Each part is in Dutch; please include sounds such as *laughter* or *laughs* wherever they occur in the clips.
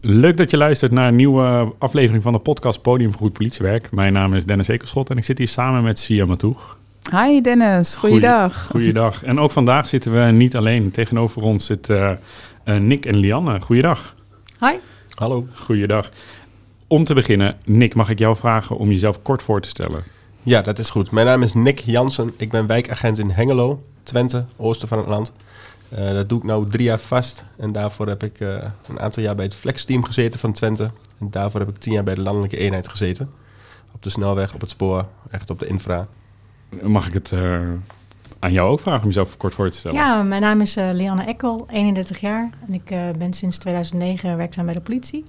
Leuk dat je luistert naar een nieuwe aflevering van de podcast Podium voor Goed Politiewerk. Mijn naam is Dennis Ekelschot en ik zit hier samen met Sia Matoeg. Hi Dennis, goeiedag. Goeiedag. En ook vandaag zitten we niet alleen. Tegenover ons zit uh, Nick en Lianne. Goeiedag. Hi. Hallo. Goeiedag. Om te beginnen, Nick, mag ik jou vragen om jezelf kort voor te stellen? Ja, dat is goed. Mijn naam is Nick Jansen. Ik ben wijkagent in Hengelo, Twente, oosten van het land. Uh, dat doe ik nu drie jaar vast. En daarvoor heb ik uh, een aantal jaar bij het Flex-team gezeten van Twente. En daarvoor heb ik tien jaar bij de landelijke eenheid gezeten. Op de snelweg, op het spoor, echt op de infra. Mag ik het uh, aan jou ook vragen om jezelf kort voor te stellen? Ja, mijn naam is Lianne Ekkel, 31 jaar. En ik ben sinds 2009 werkzaam bij de politie.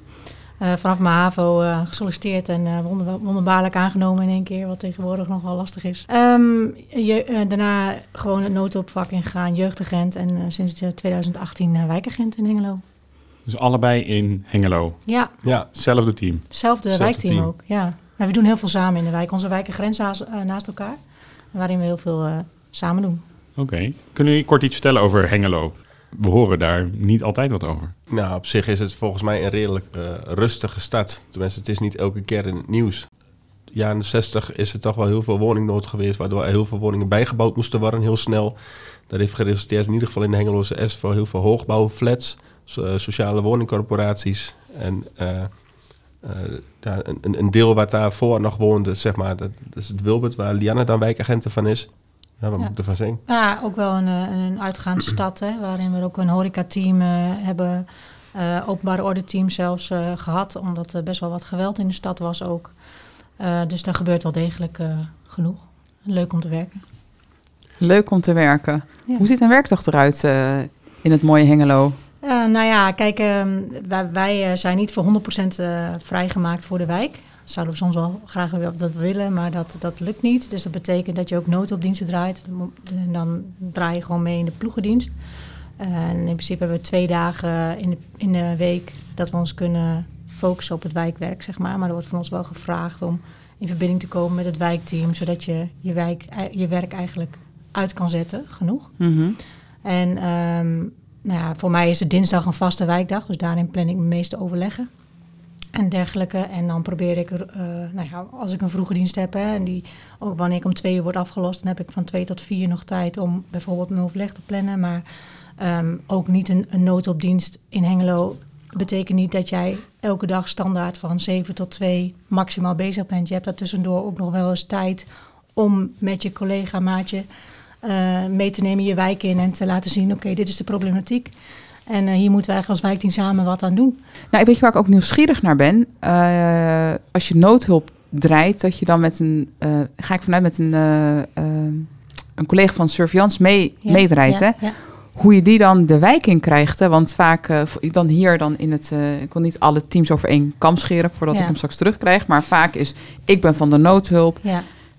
Uh, vanaf mijn HAVO uh, gesolliciteerd en uh, wonder, wonderbaarlijk aangenomen in één keer, wat tegenwoordig nogal lastig is. Um, je, daarna gewoon het noodopvak ingegaan, jeugdagent en sinds 2018 wijkagent in Hengelo. Dus allebei in Hengelo? Ja. ja. Hetzelfde team? Hetzelfde wijkteam team. ook, ja. Maar we doen heel veel samen in de wijk. Onze wijken grenzen naast elkaar, waarin we heel veel samen doen. Oké. Okay. Kunnen jullie kort iets vertellen over Hengelo? We horen daar niet altijd wat over. Nou, op zich is het volgens mij een redelijk uh, rustige stad. Tenminste, het is niet elke keer in het nieuws. Jaren 60 is er toch wel heel veel woningnood geweest, waardoor heel veel woningen bijgebouwd moesten worden heel snel. Dat heeft geresulteerd in ieder geval in de Hengeloze S voor heel veel hoogbouwflats, so, uh, sociale woningcorporaties. En uh, een, een, deel wat daarvoor nog woonde, zeg maar, dat, dat is het Wilbert, waar Lianne dan wijkagenten van is. Ja, wat ja. moet ik ervan zeggen? Ja, ook wel een, een uitgaande *clears throat* stad, hè, waarin we ook een horecateam uh, hebben, uh, openbare orde team zelfs uh, gehad, omdat er best wel wat geweld in de stad was ook. dus daar gebeurt wel degelijk genoeg. Leuk om te werken. Leuk om te werken. Ja. Hoe ziet een werkdag eruit in het mooie Hengelo? nou ja, kijk, ehm, wij, wij, zijn niet voor 100% vrijgemaakt voor de wijk zouden we soms wel graag dat willen, maar dat, dat lukt niet. Dus dat betekent dat je ook noodopdiensten draait. En dan draai je gewoon mee in de ploegendienst. En in principe hebben we twee dagen in de, in de week dat we ons kunnen focussen op het wijkwerk, zeg maar. Maar er wordt van ons wel gevraagd om in verbinding te komen met het wijkteam, zodat je je, wijk, je werk eigenlijk uit kan zetten, genoeg. Mm-hmm. En um, nou ja, voor mij is het dinsdag een vaste wijkdag, dus daarin plan ik mijn meeste overleggen en dergelijke. En dan probeer ik, er, uh, nou ja, als ik een vroege dienst heb, hè, en die ook wanneer ik om twee uur word afgelost, dan heb ik van twee tot vier nog tijd om bijvoorbeeld mijn overleg te plannen. Maar um, ook niet een, een noodopdienst in Hengelo betekent niet dat jij elke dag standaard van 7 tot 2 maximaal bezig bent. Je hebt daar tussendoor ook nog wel eens tijd om met je collega, maatje uh, mee te nemen je wijk in en te laten zien: oké, dit is de problematiek. En uh, hier moeten wij als wijkteam samen wat aan doen. Nou, ik weet je waar ik ook nieuwsgierig naar ben. Uh, als je noodhulp draait, dat je dan met een, uh, ga ik vanuit met een, een collega van surveillance mee, ja, meedraait. Ja, hè? Ja. Hoe je die dan de wijk in krijgt. Hè? Want vaak, dan hier dan in het, ik wil niet alle teams over één kam scheren voordat ik hem straks terugkrijg. Maar vaak is, ik ben van de noodhulp.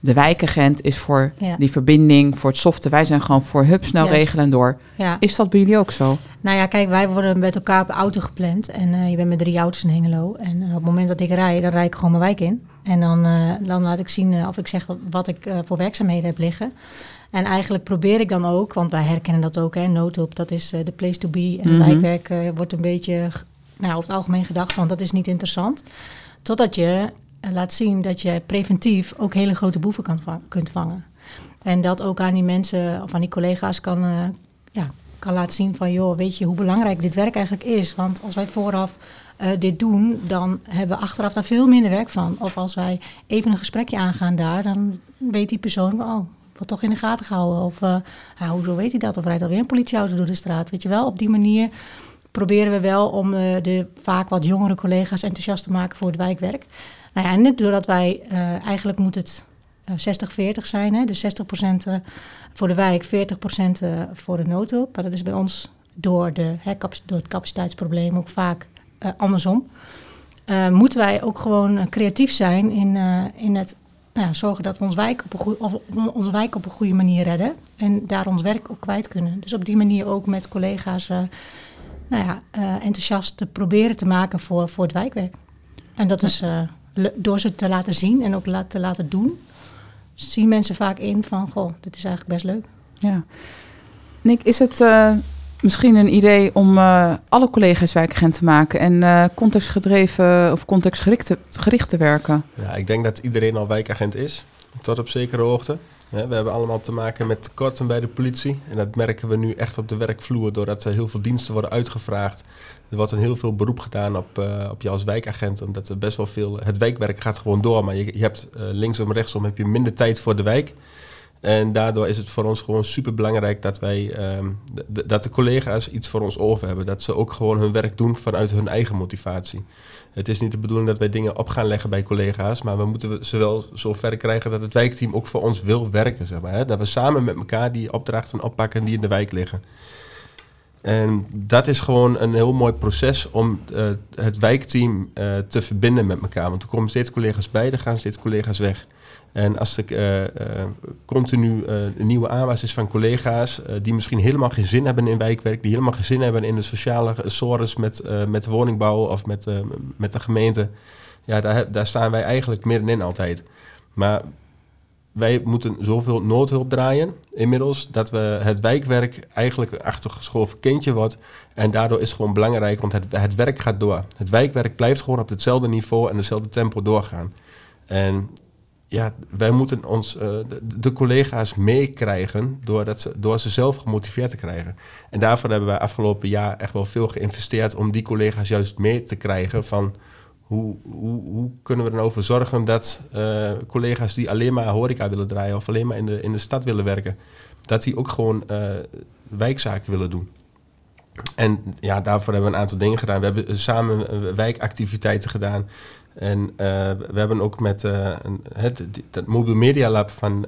De wijkagent is voor ja. die verbinding, voor het softe. Wij zijn gewoon voor hup, snel yes. regelen en door. Ja. Is dat bij jullie ook zo? Nou ja, kijk, wij worden met elkaar op auto gepland. En uh, je bent met drie auto's in Hengelo. En uh, op het moment dat ik rij, dan rijd ik gewoon mijn wijk in. En dan, uh, dan laat ik zien of ik zeg wat ik voor werkzaamheden heb liggen. En eigenlijk probeer ik dan ook, want wij herkennen dat ook, hè, noodhulp, dat is de place to be. En mm -hmm. wijkwerk wordt een beetje, nou, over het algemeen gedacht, want dat is niet interessant. Totdat je laat zien dat je preventief ook hele grote boeven kan kunt vangen. En dat ook aan die mensen of aan die collega's kan, uh, ja, kan laten zien van... joh, weet je hoe belangrijk dit werk eigenlijk is? Want als wij vooraf uh, dit doen, dan hebben we achteraf daar veel minder werk van. Of als wij even een gesprekje aangaan daar, dan weet die persoon... oh, wat toch in de gaten gehouden. Of uh, hoezo weet hij dat? Of rijdt alweer een politieauto door de straat? Weet je wel, op die manier proberen we wel om de vaak wat jongere collega's enthousiast te maken voor het wijkwerk. Nou ja, en net doordat wij uh, eigenlijk moet het uh, 60-40 zijn, hè, dus 60% voor de wijk, 40% voor de noodhulp. Maar dat is bij ons door, de, hè, door het capaciteitsprobleem ook vaak uh, andersom. moeten wij ook gewoon creatief zijn in, in het nou ja, zorgen dat we ons wijk op een goeie, of onze wijk op een goede manier redden. En daar ons werk ook kwijt kunnen. Dus op die manier ook met collega's nou ja, enthousiast te proberen te maken voor, voor het wijkwerk. En dat is door ze te laten zien en ook te laten doen, zien mensen vaak in van, goh, dit is eigenlijk best leuk. Ja. Nick, is het, uh, misschien een idee om uh, alle collega's wijkagent te maken en uh, contextgedreven of contextgericht gericht te werken? Ja, ik denk dat iedereen al wijkagent is, tot op zekere hoogte. we hebben allemaal te maken met tekorten bij de politie. En dat merken we nu echt op de werkvloer, doordat er heel veel diensten worden uitgevraagd. Er wordt een heel veel beroep gedaan op, uh, op je als wijkagent, omdat er best wel veel... Het wijkwerk gaat gewoon door, maar je, je hebt linksom rechtsom heb je minder tijd voor de wijk. En daardoor is het voor ons gewoon super belangrijk dat wij um, dat de collega's iets voor ons over hebben. Dat ze ook gewoon hun werk doen vanuit hun eigen motivatie. Het is niet de bedoeling dat wij dingen op gaan leggen bij collega's, maar we moeten ze wel zo ver krijgen dat het wijkteam ook voor ons wil werken. Zeg maar, hè? Dat we samen met elkaar die opdrachten oppakken die in de wijk liggen. En dat is gewoon een heel mooi proces om uh, het wijkteam uh, te verbinden met elkaar. Want er komen steeds collega's bij, er gaan steeds collega's weg. En als uh, uh, continu een nieuwe aanwas is van collega's die misschien helemaal geen zin hebben in wijkwerk, die helemaal geen zin hebben in de sociale sores met, met woningbouw of met, met de gemeente, ja, daar, daar staan wij eigenlijk middenin altijd. Maar wij moeten zoveel noodhulp draaien inmiddels dat we het wijkwerk eigenlijk een achtergeschoven kindje wordt. En daardoor is het gewoon belangrijk, want het, werk gaat door. Het wijkwerk blijft gewoon op hetzelfde niveau en hetzelfde tempo doorgaan. En ja, wij moeten ons, uh, de, de, collega's meekrijgen door, ze, door ze zelf gemotiveerd te krijgen. En daarvoor hebben wij afgelopen jaar echt wel veel geïnvesteerd om die collega's juist mee te krijgen van hoe, hoe, hoe kunnen we er nou zorgen dat uh, collega's die alleen maar horeca willen draaien of alleen maar in de, in de stad willen werken, dat die ook gewoon uh, wijkzaken willen doen. En ja, daarvoor hebben we een aantal dingen gedaan. We hebben samen wijkactiviteiten gedaan. En we hebben ook met het, het Mobile Media Lab van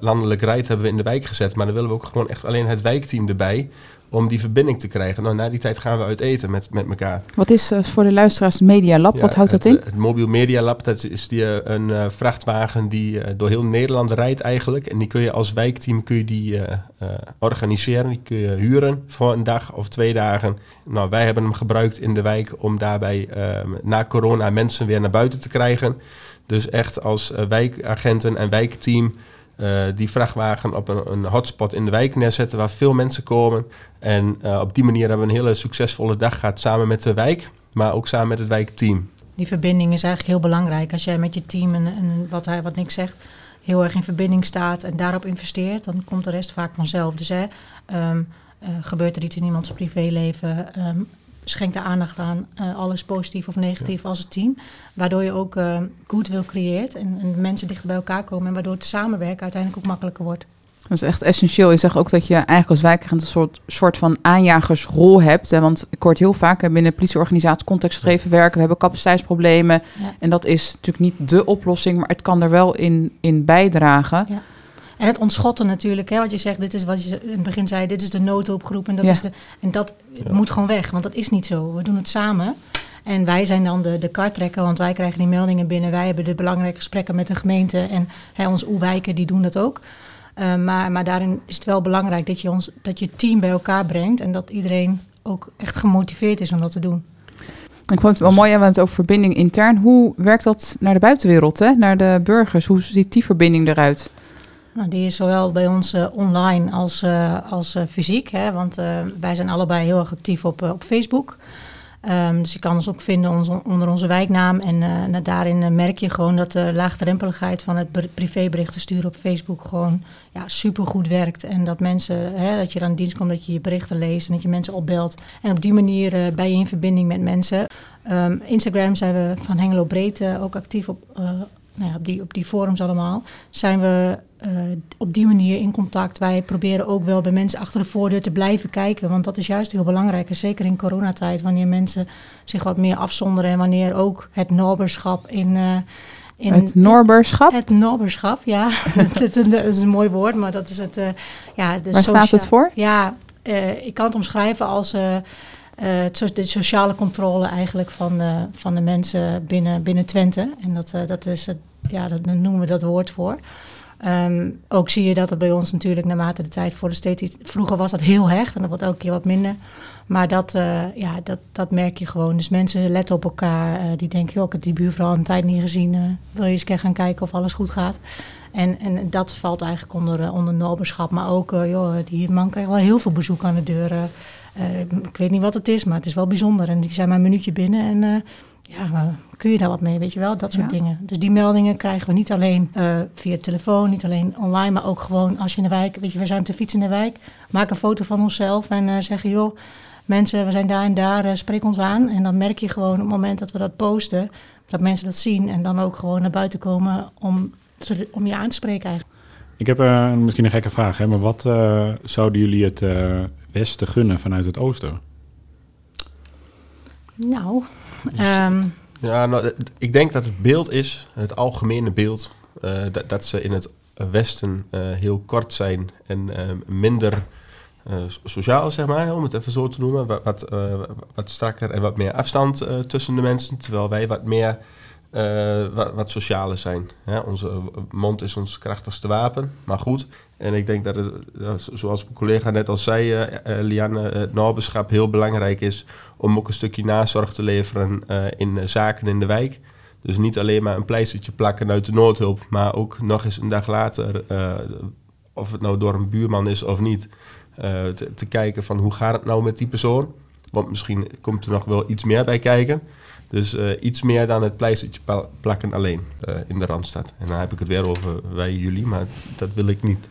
Landelijk Rijdt hebben we in de wijk gezet. Maar dan willen we ook gewoon echt alleen het wijkteam erbij om die verbinding te krijgen. Nou, na die tijd gaan we uit eten met, met elkaar. Wat is uh, voor de luisteraars Media Lab? Ja, Wat houdt het, dat in? Het Mobiel Media Lab, dat is die, uh, een uh, vrachtwagen die door heel Nederland rijdt eigenlijk. En die kun je als wijkteam kun je die, organiseren. Die kun je huren voor een dag of twee dagen. Nou, wij hebben hem gebruikt in de wijk om daarbij ehm, na corona mensen weer naar buiten te krijgen. Dus echt als wijkagenten en wijkteam uh, die vrachtwagen op een, een, hotspot in de wijk neerzetten waar veel mensen komen. En uh, op die manier hebben we een hele succesvolle dag gehad samen met de wijk, maar ook samen met het wijkteam. Die verbinding is eigenlijk heel belangrijk. Als jij met je team en, wat hij wat niks zegt, heel erg in verbinding staat en daarop investeert, dan komt de rest vaak vanzelf. Dus hè, um, uh, gebeurt er iets in iemands privéleven, um, schenk er aandacht aan, uh, alles positief of negatief ja. als het team. Waardoor je ook uh, goodwill creëert en, en, mensen dichter bij elkaar komen. En waardoor het samenwerken uiteindelijk ook makkelijker wordt. Dat is echt essentieel. Je zegt ook dat je eigenlijk als wijkagent een soort, soort van aanjagersrol hebt. Hè? Want ik hoor heel vaak binnen de politieorganisatie contextgedreven werken. We hebben capaciteitsproblemen. Ja. En dat is natuurlijk niet de oplossing, maar het kan er wel in, in bijdragen. Ja. En het ontschotten natuurlijk, hè, wat je zegt, dit is wat je in het begin zei, dit is de noodhulpgroep en dat, ja. is de, en dat ja. moet gewoon weg, want dat is niet zo. We doen het samen. En wij zijn dan de, de kartrekker, want wij krijgen die meldingen binnen. Wij hebben de belangrijke gesprekken met de gemeente en hè, onze oewijken, die doen dat ook. Uh, maar, maar daarin is het wel belangrijk dat je, ons, dat je team bij elkaar brengt en dat iedereen ook echt gemotiveerd is om dat te doen. Ik vond het wel mooi, we hebben het over verbinding intern. Hoe werkt dat naar de buitenwereld, hè? naar de burgers? Hoe ziet die verbinding eruit? Nou, die is zowel bij ons uh, online als, uh, als uh, fysiek. Hè, want wij zijn allebei heel erg actief op, op Facebook. Um, dus je kan ons ook vinden onder onze wijknaam. En nou, daarin merk je gewoon dat de laagdrempeligheid van het privéberichten sturen op Facebook gewoon ja, supergoed werkt. En dat mensen, hè, dat je dan dienst komt, dat je je berichten leest en dat je mensen opbelt. En op die manier ben je in verbinding met mensen. Um, Instagram zijn we van Hengelo Breed ook actief op, nou ja, op, die, op die forums allemaal, zijn we uh, op die manier in contact. Wij proberen ook wel bij mensen achter de voordeur te blijven kijken, want dat is juist heel belangrijk. En zeker in coronatijd, wanneer mensen zich wat meer afzonderen en wanneer ook het noberschap in... Uh, in het Norberschap? Het Norberschap, ja. *laughs* dat, is een mooi woord, maar dat is het... Uh, ja, de Waar staat het voor? Ja, ik kan het omschrijven als... Uh, de sociale controle eigenlijk van, uh, van de mensen binnen, binnen Twente. En dat, uh, dat is het, ja, dat, daar noemen we dat woord voor. Ehm, ook zie je dat het bij ons natuurlijk naarmate de tijd voor de steeds. Vroeger was dat heel hecht en dat wordt elke keer wat minder. Maar dat, uh, ja, dat, dat merk je gewoon. Dus mensen letten op elkaar. Uh, die denken, ik heb die buurvrouw een tijd niet gezien. Uh, wil je eens keer gaan kijken of alles goed gaat? En, en dat valt eigenlijk onder, onder noberschap. Maar ook, joh, die man krijgt wel heel veel bezoek aan de deur. ik weet niet wat het is, maar het is wel bijzonder. En die zijn maar een minuutje binnen en ja, kun je daar wat mee, weet je wel? Dat soort dingen. Dus die meldingen krijgen we niet alleen uh, via telefoon, niet alleen online, maar ook gewoon als je in de wijk, weet je, we zijn op de fiets in de wijk, maak een foto van onszelf en uh, zeggen, joh, mensen, we zijn daar en daar, uh, spreek ons aan. En dan merk je gewoon op het moment dat we dat posten, dat mensen dat zien en dan ook gewoon naar buiten komen om, om je aan te spreken eigenlijk. Ik heb misschien een gekke vraag, hè, maar wat zouden jullie het Westen gunnen vanuit het Oosten? Nou, Um, ja, nou, ik denk dat het beeld is, het algemene beeld, uh, dat, dat, ze in het Westen uh, heel kort zijn en uh, minder sociaal, zeg maar, om het even zo te noemen. Wat, wat, wat strakker en wat meer afstand tussen de mensen, terwijl wij wat meer uh, wat, wat socialer zijn. onze mond is ons krachtigste wapen, maar goed. En ik denk dat het, zoals mijn collega net al zei, uh, Lianne, het naberschap heel belangrijk is om ook een stukje nazorg te leveren in zaken in de wijk. Dus niet alleen maar een pleistertje plakken uit de noodhulp, maar ook nog eens een dag later, of het nou door een buurman is of niet, te, te kijken van hoe gaat het nou met die persoon. Want misschien komt er nog wel iets meer bij kijken. Dus uh, iets meer dan het pleistertje plakken alleen uh, in de Randstad. En dan heb ik het weer over wij jullie, maar dat wil ik niet.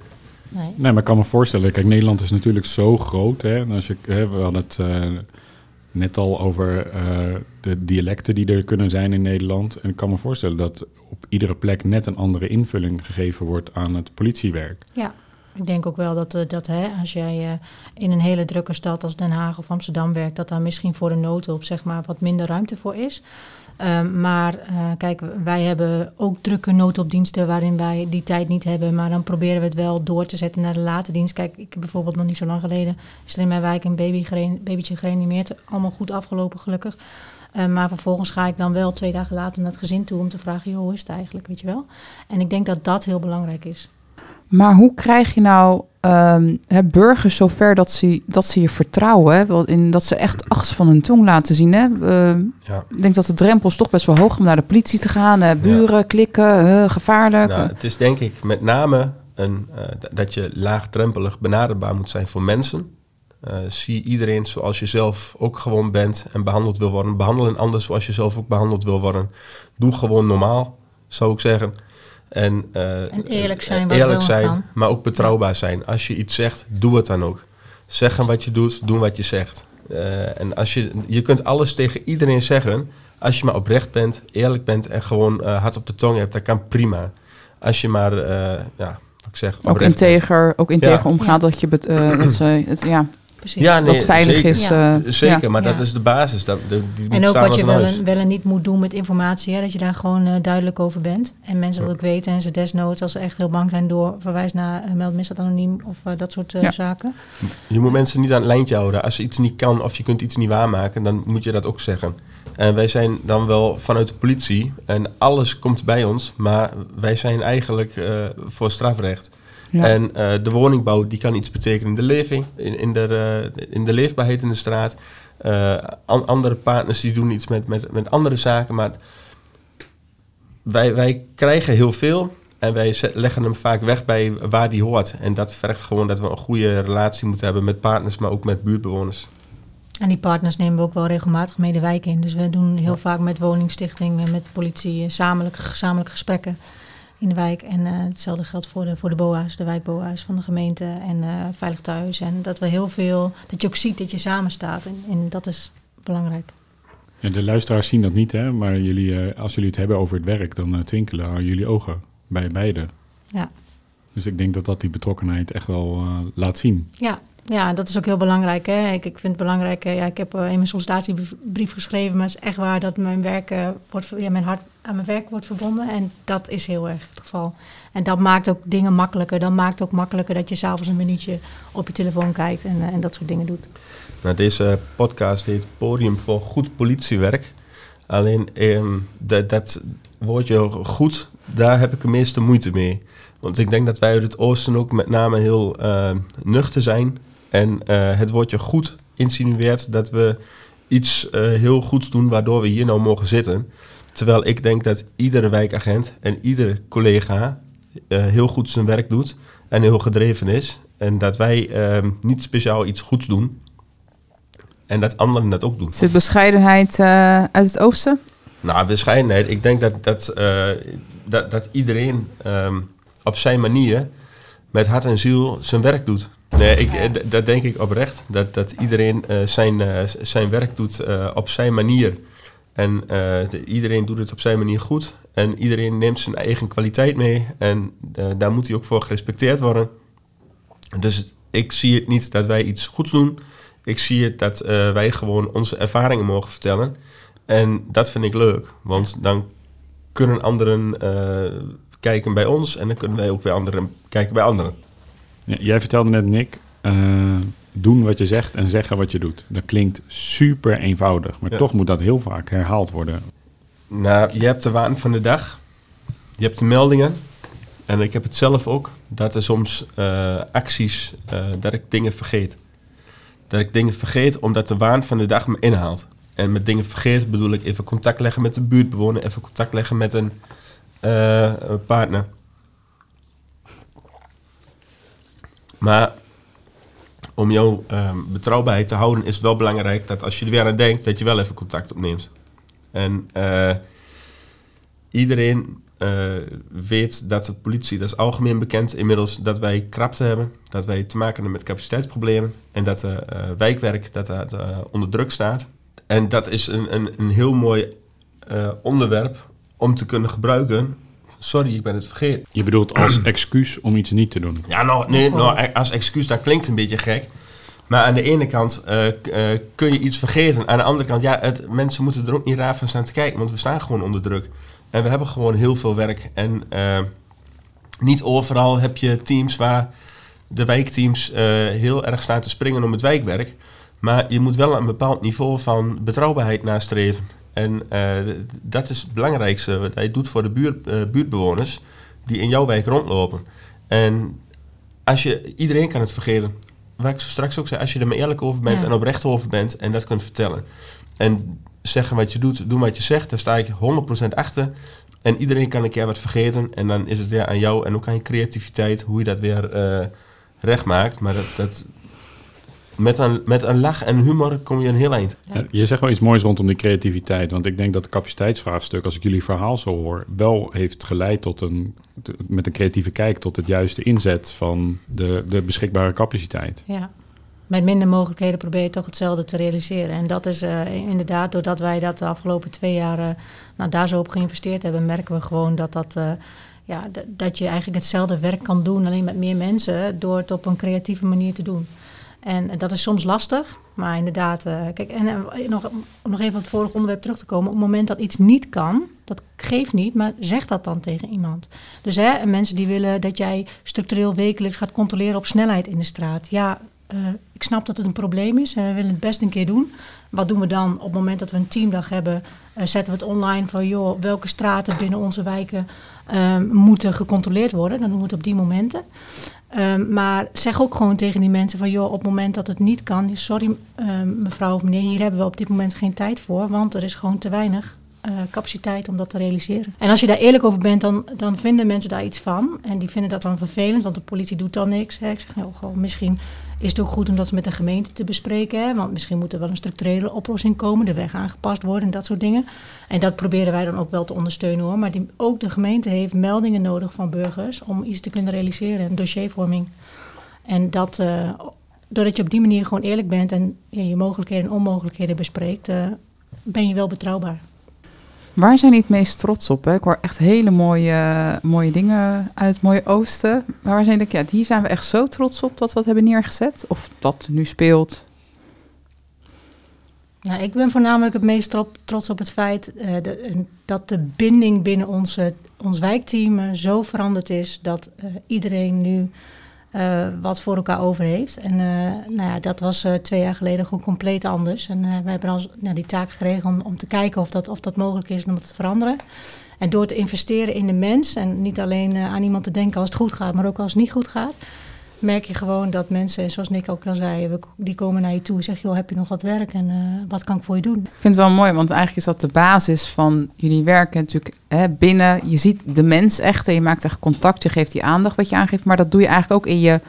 Nee, nee maar ik kan me voorstellen, kijk, Nederland is natuurlijk zo groot. Hè? En als je, hè, we hadden het uh, net al over de dialecten die er kunnen zijn in Nederland. En ik kan me voorstellen dat op iedere plek net een andere invulling gegeven wordt aan het politiewerk. Ja. Ik denk ook wel dat, uh, dat hè, als jij uh, in een hele drukke stad als Den Haag of Amsterdam werkt, dat daar misschien voor de noodhulp zeg maar, wat minder ruimte voor is. Um, maar uh, kijk, wij hebben ook drukke noodhulpdiensten waarin wij die tijd niet hebben. Maar dan proberen we het wel door te zetten naar de late dienst. Kijk, ik heb bijvoorbeeld nog niet zo lang geleden is er in mijn wijk een baby babytje gereanimeerd. Allemaal goed afgelopen, gelukkig. Uh, maar vervolgens ga ik dan wel twee dagen later naar het gezin toe om te vragen, joh, hoe is het eigenlijk, weet je wel? En ik denk dat dat heel belangrijk is. Maar hoe krijg je nou um, hè, burgers zover dat ze, dat ze je vertrouwen? Hè? In, dat ze echt achts van hun tong laten zien. Hè? Uh, ja. Ik denk dat de drempel is toch best wel hoog om naar de politie te gaan. Buren, ja. klikken, gevaarlijk. Nou, het is denk ik met name een, uh, dat je laagdrempelig benaderbaar moet zijn voor mensen. Uh, zie iedereen zoals je zelf ook gewoon bent en behandeld wil worden. Behandel een ander zoals je zelf ook behandeld wil worden. Doe gewoon normaal, zou ik zeggen. En, uh, en eerlijk zijn, wat eerlijk zijn maar ook betrouwbaar zijn. Als je iets zegt, doe het dan ook. Zeggen wat je doet, doen wat je zegt. Uh, en als je, je kunt alles tegen iedereen zeggen. Als je maar oprecht bent, eerlijk bent en gewoon uh, hard op de tong hebt, dat kan prima. Als je maar, ja, wat ik zeg, ook integer, ook integer ja. omgaat ja. dat je, dat *clears throat* ze, het, ja, Precies. Ja, nee, dat veilig zeker. is. Uh, zeker, ja. maar dat is de basis. Dat, die en ook wat je wel en, wel en niet moet doen met informatie. Hè, dat je daar gewoon uh, duidelijk over bent. En mensen dat ook weten. En ze desnoods, als ze echt heel bang zijn, door verwijs naar uh, meld misdaad anoniem of dat soort ja. zaken. Je moet mensen niet aan het lijntje houden. Als je iets niet kan of je kunt iets niet waarmaken, dan moet je dat ook zeggen. En wij zijn dan wel vanuit de politie en alles komt bij ons, maar wij zijn eigenlijk voor strafrecht. Ja. En uh, de woningbouw die kan iets betekenen in de leving, in, in, de, uh, in de leefbaarheid in de straat. Uh, an, andere partners die doen iets met, met, met andere zaken. Maar wij, wij krijgen heel veel en wij leggen hem vaak weg bij waar die hoort. En dat vergt gewoon dat we een goede relatie moeten hebben met partners, maar ook met buurtbewoners. En die partners nemen we ook wel regelmatig mee de wijk in. Dus we doen heel ja. vaak met woningstichting, met politie, gezamenlijk, gezamenlijk gesprekken in de wijk. En uh, hetzelfde geldt voor de, voor de BOA's, de wijkBOA's van de gemeente en uh, Veilig Thuis. En dat we heel veel, dat je ook ziet dat je samen staat. En, en dat is belangrijk. Ja, de luisteraars zien dat niet, hè? maar jullie, uh, als jullie het hebben over het werk, dan twinkelen jullie ogen bij beide. Ja. Dus ik denk dat dat die betrokkenheid echt wel laat zien. Ja, ja, dat is ook heel belangrijk. Hè? Ik, ik vind het belangrijk. Ja, ik heb uh, in mijn sollicitatiebrief geschreven, maar het is echt waar dat mijn werk uh, wordt, ja, mijn hart aan mijn werk wordt verbonden. En dat is heel erg het geval. En dat maakt ook dingen makkelijker. Dat maakt ook makkelijker dat je s'avonds een minuutje op je telefoon kijkt en, uh, en dat soort dingen doet. Nou, deze podcast heet Podium voor Goed Politiewerk. Alleen um, dat, dat woordje goed, daar heb ik de meeste moeite mee. Want ik denk dat wij uit het oosten ook met name heel uh, nuchter zijn. En het woordje goed insinueert dat we iets heel goeds doen waardoor we hier nou mogen zitten. Terwijl ik denk dat iedere wijkagent en iedere collega heel goed zijn werk doet en heel gedreven is. En dat wij ehm, niet speciaal iets goeds doen. En dat anderen dat ook doen. Zit bescheidenheid uh, uit het oosten? Nou, bescheidenheid. Ik denk dat, dat, uh, dat, dat iedereen um, op zijn manier met hart en ziel zijn werk doet. Nee, ik, ja. dat denk ik oprecht. Dat, dat iedereen uh, zijn, zijn werk doet op zijn manier. En de, iedereen doet het op zijn manier goed. En iedereen neemt zijn eigen kwaliteit mee. En daar moet hij ook voor gerespecteerd worden. Dus ik zie het niet dat wij iets goeds doen. Ik zie het dat wij gewoon onze ervaringen mogen vertellen. En dat vind ik leuk, want dan kunnen anderen kijken bij ons en dan kunnen wij ook weer anderen kijken bij anderen. Jij vertelde net, Nick, uh, doen wat je zegt en zeggen wat je doet. Dat klinkt super eenvoudig, maar ja. toch moet dat heel vaak herhaald worden. Nou, je hebt de waan van de dag, je hebt de meldingen, en ik heb het zelf ook, dat er soms uh, acties, uh, dat ik dingen vergeet. Dat ik dingen vergeet omdat de waan van de dag me inhaalt. En met dingen vergeet bedoel ik even contact leggen met een buurtbewoner, even contact leggen met een, een partner. Maar om jouw betrouwbaarheid te houden is het wel belangrijk dat als je er weer aan denkt, dat je wel even contact opneemt. En iedereen uh, weet dat de politie, dat is algemeen bekend inmiddels, dat wij krapte hebben. Dat wij te maken hebben met capaciteitsproblemen. En dat uh, wijkwerk dat dat, onder druk staat. En dat is een, een, een heel mooi onderwerp om te kunnen gebruiken. Sorry, ik ben het vergeten. Je bedoelt als *clears throat* excuus om iets niet te doen? Ja, nou, nee, nou, als excuus, dat klinkt een beetje gek. Maar aan de ene kant kun je iets vergeten. Aan de andere kant, ja, het, mensen moeten er ook niet raar van staan te kijken. Want we staan gewoon onder druk. En we hebben gewoon heel veel werk. En uh, niet overal heb je teams waar de wijkteams uh, heel erg staan te springen om het wijkwerk. Maar je moet wel een bepaald niveau van betrouwbaarheid nastreven. En uh, dat is het belangrijkste wat hij doet voor de buurt, buurtbewoners die in jouw wijk rondlopen. En als je, iedereen kan het vergeten. Waar ik zo straks ook zei, als je er maar eerlijk over bent ja. en oprecht over bent en dat kunt vertellen. En zeggen wat je doet, doen wat je zegt. Daar sta ik 100% achter. En iedereen kan een keer wat vergeten. En dan is het weer aan jou en ook aan je creativiteit hoe je dat weer uh, recht maakt. Maar dat, dat, met, een, met een lach en humor kom je een heel eind. Ja, je zegt wel iets moois rondom die creativiteit. Want ik denk dat het capaciteitsvraagstuk, als ik jullie verhaal zo hoor, wel heeft geleid tot een, met een creatieve kijk tot het juiste inzet van de, de beschikbare capaciteit. Ja met minder mogelijkheden probeer je toch hetzelfde te realiseren. En dat is uh, inderdaad, doordat wij dat de afgelopen twee jaar uh, nou, daar zo op geïnvesteerd hebben, merken we gewoon dat, dat, uh, ja, dat je eigenlijk hetzelfde werk kan doen, alleen met meer mensen, door het op een creatieve manier te doen. En dat is soms lastig, maar inderdaad, kijk, en nog, om nog even op het vorige onderwerp terug te komen, op het moment dat iets niet kan, dat geeft niet, maar zeg dat dan tegen iemand. Dus hè, mensen die willen dat jij structureel wekelijks gaat controleren op snelheid in de straat. Ja, uh, ik snap dat het een probleem is en we willen het best een keer doen. Wat doen we dan op het moment dat we een teamdag hebben? Zetten we het online van, joh, welke straten binnen onze wijken moeten gecontroleerd worden? Dan doen we het op die momenten. Ehm, maar zeg ook gewoon tegen die mensen van, joh, op het moment dat het niet kan, sorry ehm, mevrouw of meneer, hier hebben we op dit moment geen tijd voor, want er is gewoon te weinig capaciteit om dat te realiseren. En als je daar eerlijk over bent, dan, dan vinden mensen daar iets van. En die vinden dat dan vervelend, want de politie doet dan niks. Hè. Ik zeg, nou, misschien is het ook goed om dat met de gemeente te bespreken. Hè? Want misschien moet er wel een structurele oplossing komen, de weg aangepast worden en dat soort dingen. En dat proberen wij dan ook wel te ondersteunen hoor. Maar ook de gemeente heeft meldingen nodig van burgers om iets te kunnen realiseren, een dossiervorming. En dat, uh, doordat je op die manier gewoon eerlijk bent en je mogelijkheden en onmogelijkheden bespreekt, uh, ben je wel betrouwbaar. Waar zijn jullie het meest trots op? Hè? Ik hoor echt hele mooie, mooie dingen uit mooie oosten. Maar waar zijn de, ja, hier zijn we echt zo trots op dat we het hebben neergezet? Of dat nu speelt? Nou, ik ben voornamelijk het meest trots op het feit de, dat de binding binnen onze, ons wijkteam zo veranderd is dat uh, iedereen nu wat voor elkaar over heeft. En nou ja, dat was twee jaar geleden gewoon compleet anders. En we hebben dan nou, die taak gekregen om, om te kijken of dat, of dat mogelijk is om dat te veranderen. En door te investeren in de mens en niet alleen aan iemand te denken als het goed gaat, maar ook als het niet goed gaat, merk je gewoon dat mensen, zoals Nick ook al zei, die komen naar je toe en zeggen, joh, heb je nog wat werk en uh, wat kan ik voor je doen? Ik vind het wel mooi, want eigenlijk is dat de basis van jullie werken natuurlijk hè, binnen. Je ziet de mens echt en je maakt echt contact, je geeft die aandacht wat je aangeeft, maar dat doe je eigenlijk ook in je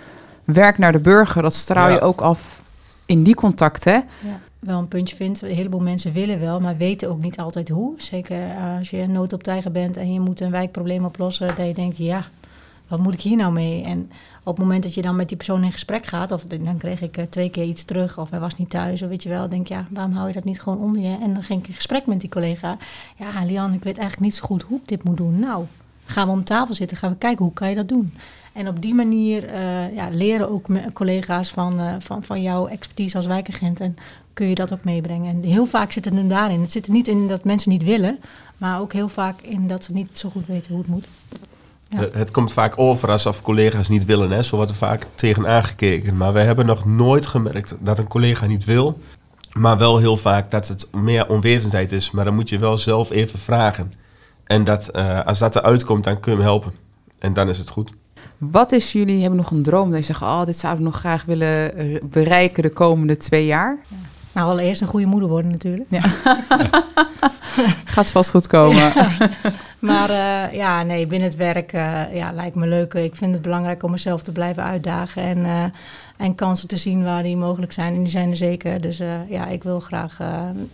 werk naar de burger. Dat straal je ook af in die contacten. Ja wel een puntje vindt. Een heleboel mensen willen wel, maar weten ook niet altijd hoe. Zeker als je noodoptijger bent en je moet een wijkprobleem oplossen, dat je denkt, ja, wat moet ik hier nou mee? En op het moment dat je dan met die persoon in gesprek gaat, of dan kreeg ik eh, twee keer iets terug, of hij was niet thuis, of weet je wel, denk ja, waarom hou je dat niet gewoon onder je? En dan ging ik in gesprek met die collega. Ja, Lian, ik weet eigenlijk niet zo goed hoe ik dit moet doen. Nou, gaan we om tafel zitten, gaan we kijken hoe kan je dat doen. En op die manier uh, ja, leren ook collega's van, uh, van, van jouw expertise als wijkagent en kun je dat ook meebrengen. En heel vaak zit het nu daarin. Het zit er niet in dat mensen niet willen, maar ook heel vaak in dat ze niet zo goed weten hoe het moet. Het komt vaak over alsof collega's niet willen. Hè? Zo wordt er vaak tegen aangekeken. Maar we hebben nog nooit gemerkt dat een collega niet wil. Maar wel heel vaak dat het meer onwetendheid is. Maar dan moet je wel zelf even vragen. En dat, uh, als dat eruit komt, dan kun je hem helpen. En dan is het goed. Wat is jullie, hebben nog een droom dat je zegt... oh, dit zouden we nog graag willen bereiken de komende twee jaar? Nou, allereerst een goede moeder worden natuurlijk. Ja. *laughs* Gaat vast goed komen. Maar uh, ja, nee, binnen het werk uh, ja, lijkt me leuk. Ik vind het belangrijk om mezelf te blijven uitdagen en, uh, en kansen te zien waar die mogelijk zijn. En die zijn er zeker. Dus ja, ik wil graag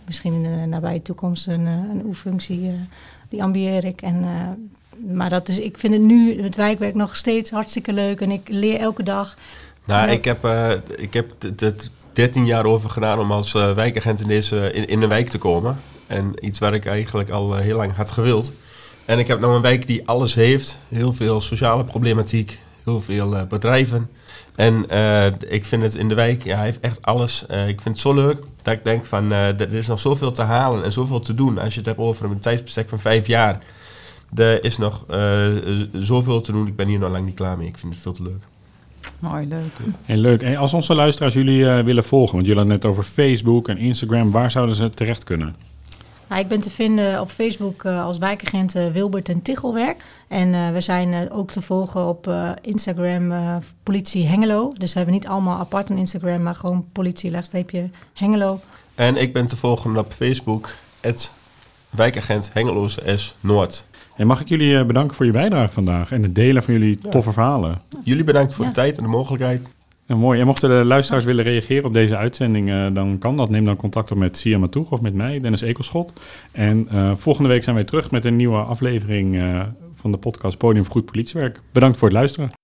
misschien in de nabije toekomst een, een oefefunctie, die ambieer ik. En, maar dat is, ik vind het nu, het wijkwerk, nog steeds hartstikke leuk. En ik leer elke dag. Nou, ik heb, ik heb het 13 jaar over gedaan om als wijkagent in, deze, in, in een wijk te komen. En iets waar ik eigenlijk al heel lang had gewild. En ik heb nou een wijk die alles heeft. Heel veel sociale problematiek, heel veel bedrijven. En ik vind het in de wijk, ja, hij heeft echt alles. Ik vind het zo leuk dat ik denk van, er is nog zoveel te halen en zoveel te doen. Als je het hebt over een tijdsbestek van vijf jaar. Er is nog zoveel te doen. Ik ben hier nog lang niet klaar mee. Ik vind het veel te leuk. Mooi, leuk. En leuk. En als onze luisteraars jullie willen volgen, want jullie hadden net over Facebook en Instagram, waar zouden ze terecht kunnen? Nou, ik ben te vinden op Facebook uh, als wijkagent uh, Wilbert en Tichelwerk. En uh, we zijn ook te volgen op Instagram politie Hengelo. Dus we hebben niet allemaal apart een Instagram, maar gewoon politie Hengelo. En ik ben te volgen op Facebook, het wijkagent Hengeloze S Noord. En mag ik jullie bedanken voor je bijdrage vandaag en het delen van jullie toffe verhalen. Jullie bedankt voor de tijd en de mogelijkheid. Ja, mooi. En mochten de luisteraars willen reageren op deze uitzending, uh, dan kan dat. Neem dan contact op met Sia Matoeg of met mij, Dennis Ekelschot. En uh, volgende week zijn wij terug met een nieuwe aflevering uh, van de podcast Podium voor Goed Politiewerk. Bedankt voor het luisteren.